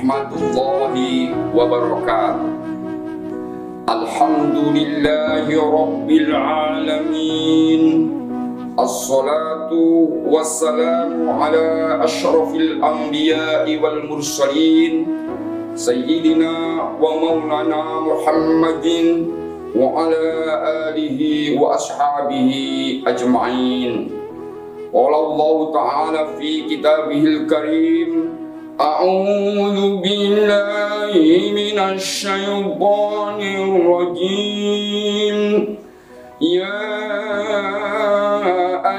ورحمة الله وبركاته. الحمد لله رب العالمين الصلاة والسلام على أشرف الأنبياء والمرسلين. سيدنا ومولانا محمد وعلى آله وأصحابه أجمعين. قال الله تعالى في كتابه الكريم أعوذ بالله من الشيطان الرجيم. يا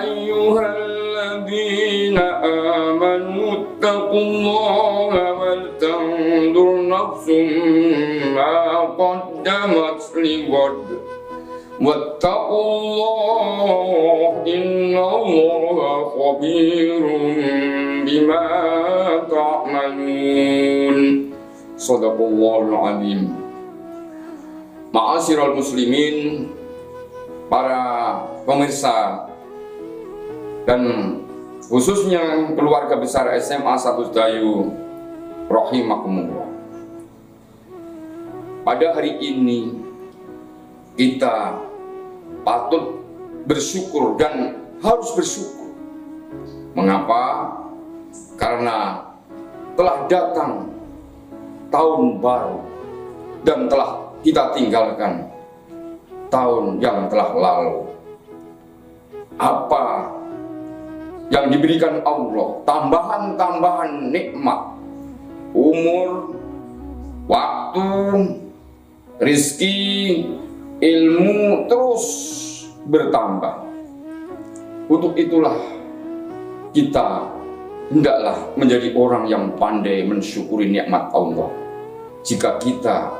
أيها الذين آمنوا اتقوا الله ولتنظر نفس ما قدمت لغد. واتقوا الله إن الله خبير بما تعملون صدق الله العظيم Ma'asyiral muslimin para pemirsa dan khususnya keluarga besar SMA 1 Dayu rahimakumullah. Pada hari ini kita patut bersyukur dan harus bersyukur. Mengapa? Karena telah datang tahun baru dan telah kita tinggalkan tahun yang telah lalu. Apa yang diberikan Allah, tambahan-tambahan nikmat, umur, waktu, rizki, ilmu terus bertambah. Untuk itulah kita hendaklah menjadi orang yang pandai mensyukuri nikmat Allah. Jika kita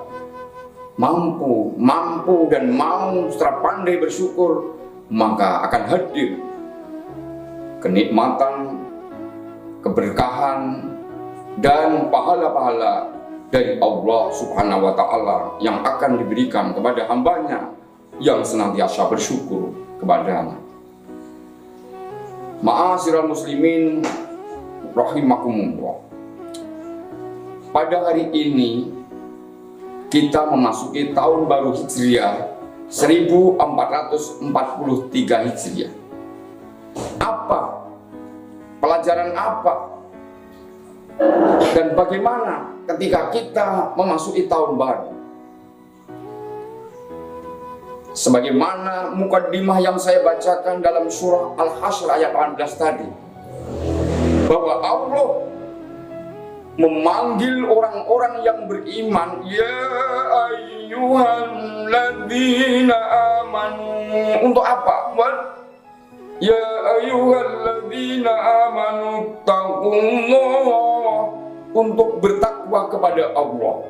mampu, mampu dan mau secara pandai bersyukur, maka akan hadir kenikmatan, keberkahan, dan pahala-pahala dari Allah Subhanahu wa Ta'ala yang akan diberikan kepada hambanya yang senantiasa bersyukur kepadanya. Ma'asyiral muslimin rahimakumullah. Pada hari ini kita memasuki tahun baru Hijriah 1443 Hijriah. Apa? Pelajaran apa? Dan bagaimana ketika kita memasuki tahun baru? Sebagaimana mukaddimah yang saya bacakan dalam surah Al-Hasyr ayat 18 tadi. Bahwa Allah memanggil orang-orang yang beriman ya ayyuhalladzina amanu untuk apa? Ya ayyuhalladzina amanu taqullah untuk bertakwa kepada Allah.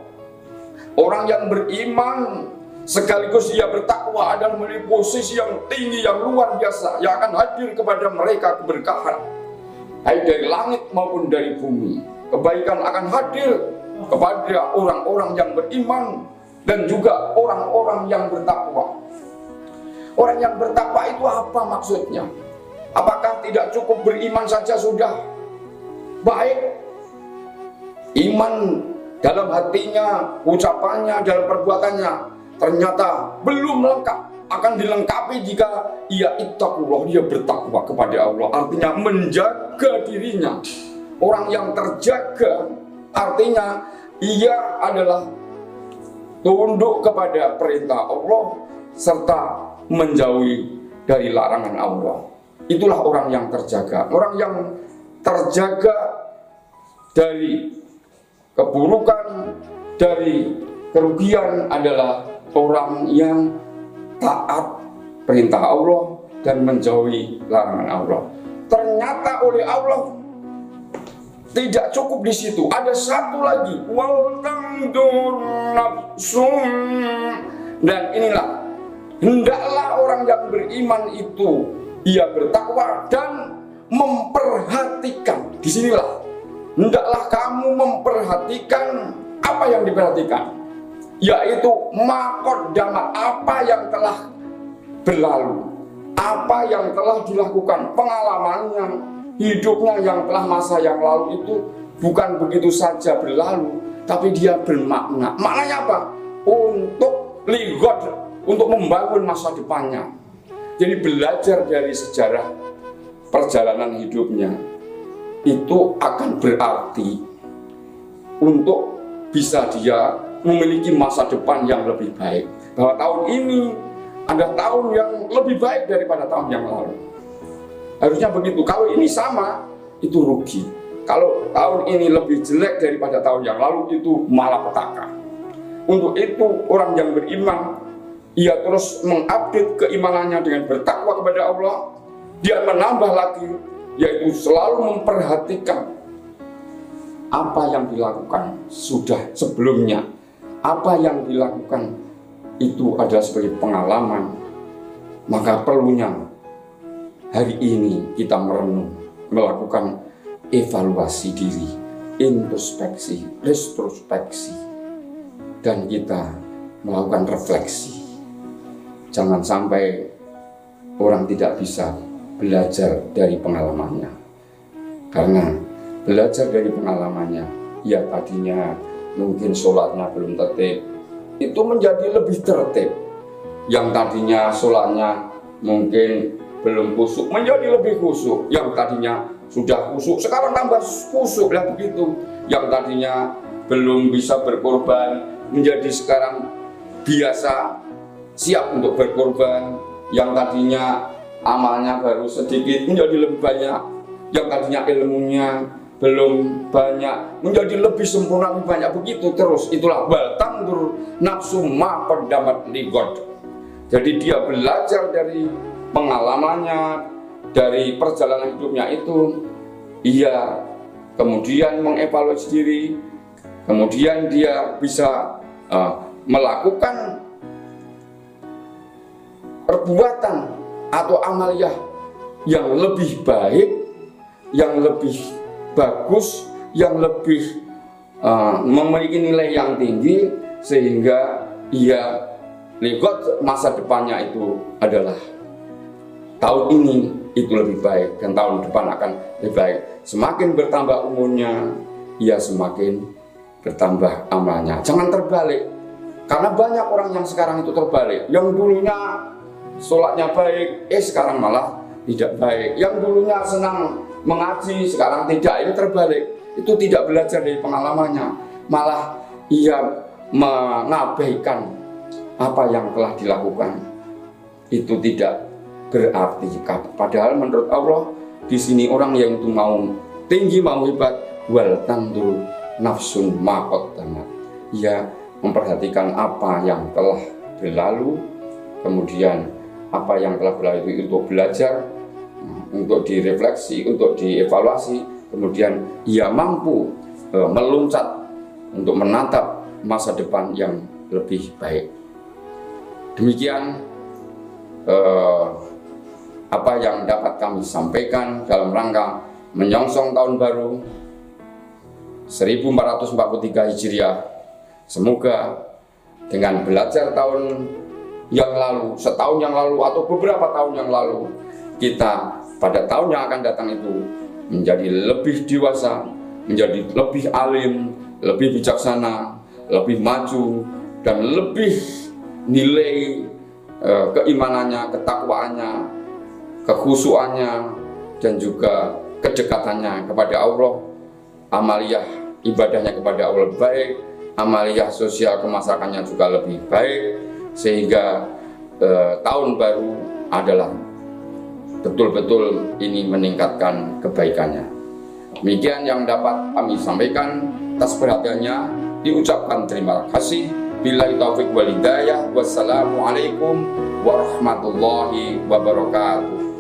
Orang yang beriman sekaligus ia bertakwa adalah memiliki posisi yang tinggi yang luar biasa yang akan hadir kepada mereka keberkahan baik dari langit maupun dari bumi kebaikan akan hadir kepada orang-orang yang beriman dan juga orang-orang yang bertakwa. Orang yang bertakwa itu apa maksudnya? Apakah tidak cukup beriman saja sudah baik? Iman dalam hatinya, ucapannya, dalam perbuatannya ternyata belum lengkap akan dilengkapi jika ia ittaqullah dia bertakwa kepada Allah artinya menjaga dirinya orang yang terjaga artinya ia adalah tunduk kepada perintah Allah serta menjauhi dari larangan Allah. Itulah orang yang terjaga. Orang yang terjaga dari keburukan, dari kerugian adalah orang yang taat perintah Allah dan menjauhi larangan Allah. Ternyata oleh Allah tidak cukup di situ. Ada satu lagi. Wal. Dan inilah hendaklah orang yang beriman itu ia bertakwa dan memperhatikan. Di sinilah hendaklah kamu memperhatikan apa yang diperhatikan, yaitu makot dama apa yang telah berlalu, apa yang telah dilakukan, pengalamannya, hidupnya yang telah masa yang lalu itu bukan begitu saja berlalu, tapi dia bermakna. Maknanya apa? Untuk ligot, untuk membangun masa depannya. Jadi belajar dari sejarah perjalanan hidupnya itu akan berarti untuk bisa dia memiliki masa depan yang lebih baik. Bahwa tahun ini ada tahun yang lebih baik daripada tahun yang lalu. Harusnya begitu. Kalau ini sama, itu rugi. Kalau tahun ini lebih jelek daripada tahun yang lalu, itu malah petaka. Untuk itu, orang yang beriman, ia terus mengupdate keimanannya dengan bertakwa kepada Allah. Dia menambah lagi, yaitu selalu memperhatikan apa yang dilakukan sudah sebelumnya. Apa yang dilakukan itu adalah sebagai pengalaman. Maka perlunya hari ini kita merenung, melakukan evaluasi diri, introspeksi, retrospeksi, dan kita melakukan refleksi. Jangan sampai orang tidak bisa belajar dari pengalamannya. Karena belajar dari pengalamannya, ya tadinya mungkin sholatnya belum tertib, itu menjadi lebih tertib. Yang tadinya sholatnya mungkin belum kusuk menjadi lebih kusuk yang tadinya sudah kusuk sekarang tambah kusuk lah begitu yang tadinya belum bisa berkorban menjadi sekarang biasa siap untuk berkorban yang tadinya amalnya baru sedikit menjadi lebih banyak. Yang tadinya ilmunya belum banyak menjadi lebih sempurna lebih banyak. Begitu terus itulah. Bal tangdur nafsu ma pendamat ligot jadi dia belajar dari pengalamannya, dari perjalanan hidupnya itu, ia kemudian mengevaluasi diri, kemudian dia bisa uh, melakukan perbuatan atau amaliyah yang lebih baik, yang lebih bagus, yang lebih uh, memiliki nilai yang tinggi sehingga ia ligot masa depannya itu adalah tahun ini itu lebih baik dan tahun depan akan lebih baik. Semakin bertambah umurnya, ia semakin bertambah amalnya. Jangan terbalik. Karena banyak orang yang sekarang itu terbalik. Yang dulunya sholatnya baik, eh sekarang malah tidak baik. Yang dulunya senang mengaji, sekarang tidak. Ini terbalik. Itu tidak belajar dari pengalamannya. Malah ia mengabaikan apa yang telah dilakukan. Itu tidak berarti padahal menurut Allah di sini orang yang itu mau tinggi mau hebat wal tandu nafsun makot tamat ia memperhatikan apa yang telah berlalu kemudian apa yang telah berlalu itu untuk belajar untuk direfleksi untuk dievaluasi kemudian ia mampu e, meluncat untuk menatap masa depan yang lebih baik demikian eh, apa yang dapat kami sampaikan dalam rangka menyongsong tahun baru 1443 Hijriah. Semoga dengan belajar tahun yang lalu, setahun yang lalu atau beberapa tahun yang lalu, kita pada tahun yang akan datang itu menjadi lebih dewasa, menjadi lebih alim, lebih bijaksana, lebih maju, dan lebih nilai eh, keimanannya, ketakwaannya, kekhusuannya dan juga kedekatannya kepada Allah amaliyah ibadahnya kepada Allah baik amaliyah sosial kemasyarakatnya juga lebih baik sehingga eh, tahun baru adalah betul-betul ini meningkatkan kebaikannya. Demikian yang dapat kami sampaikan. Atas perhatiannya diucapkan terima kasih. Bila taufik wal hidayah. Wassalamualaikum warahmatullahi wabarakatuh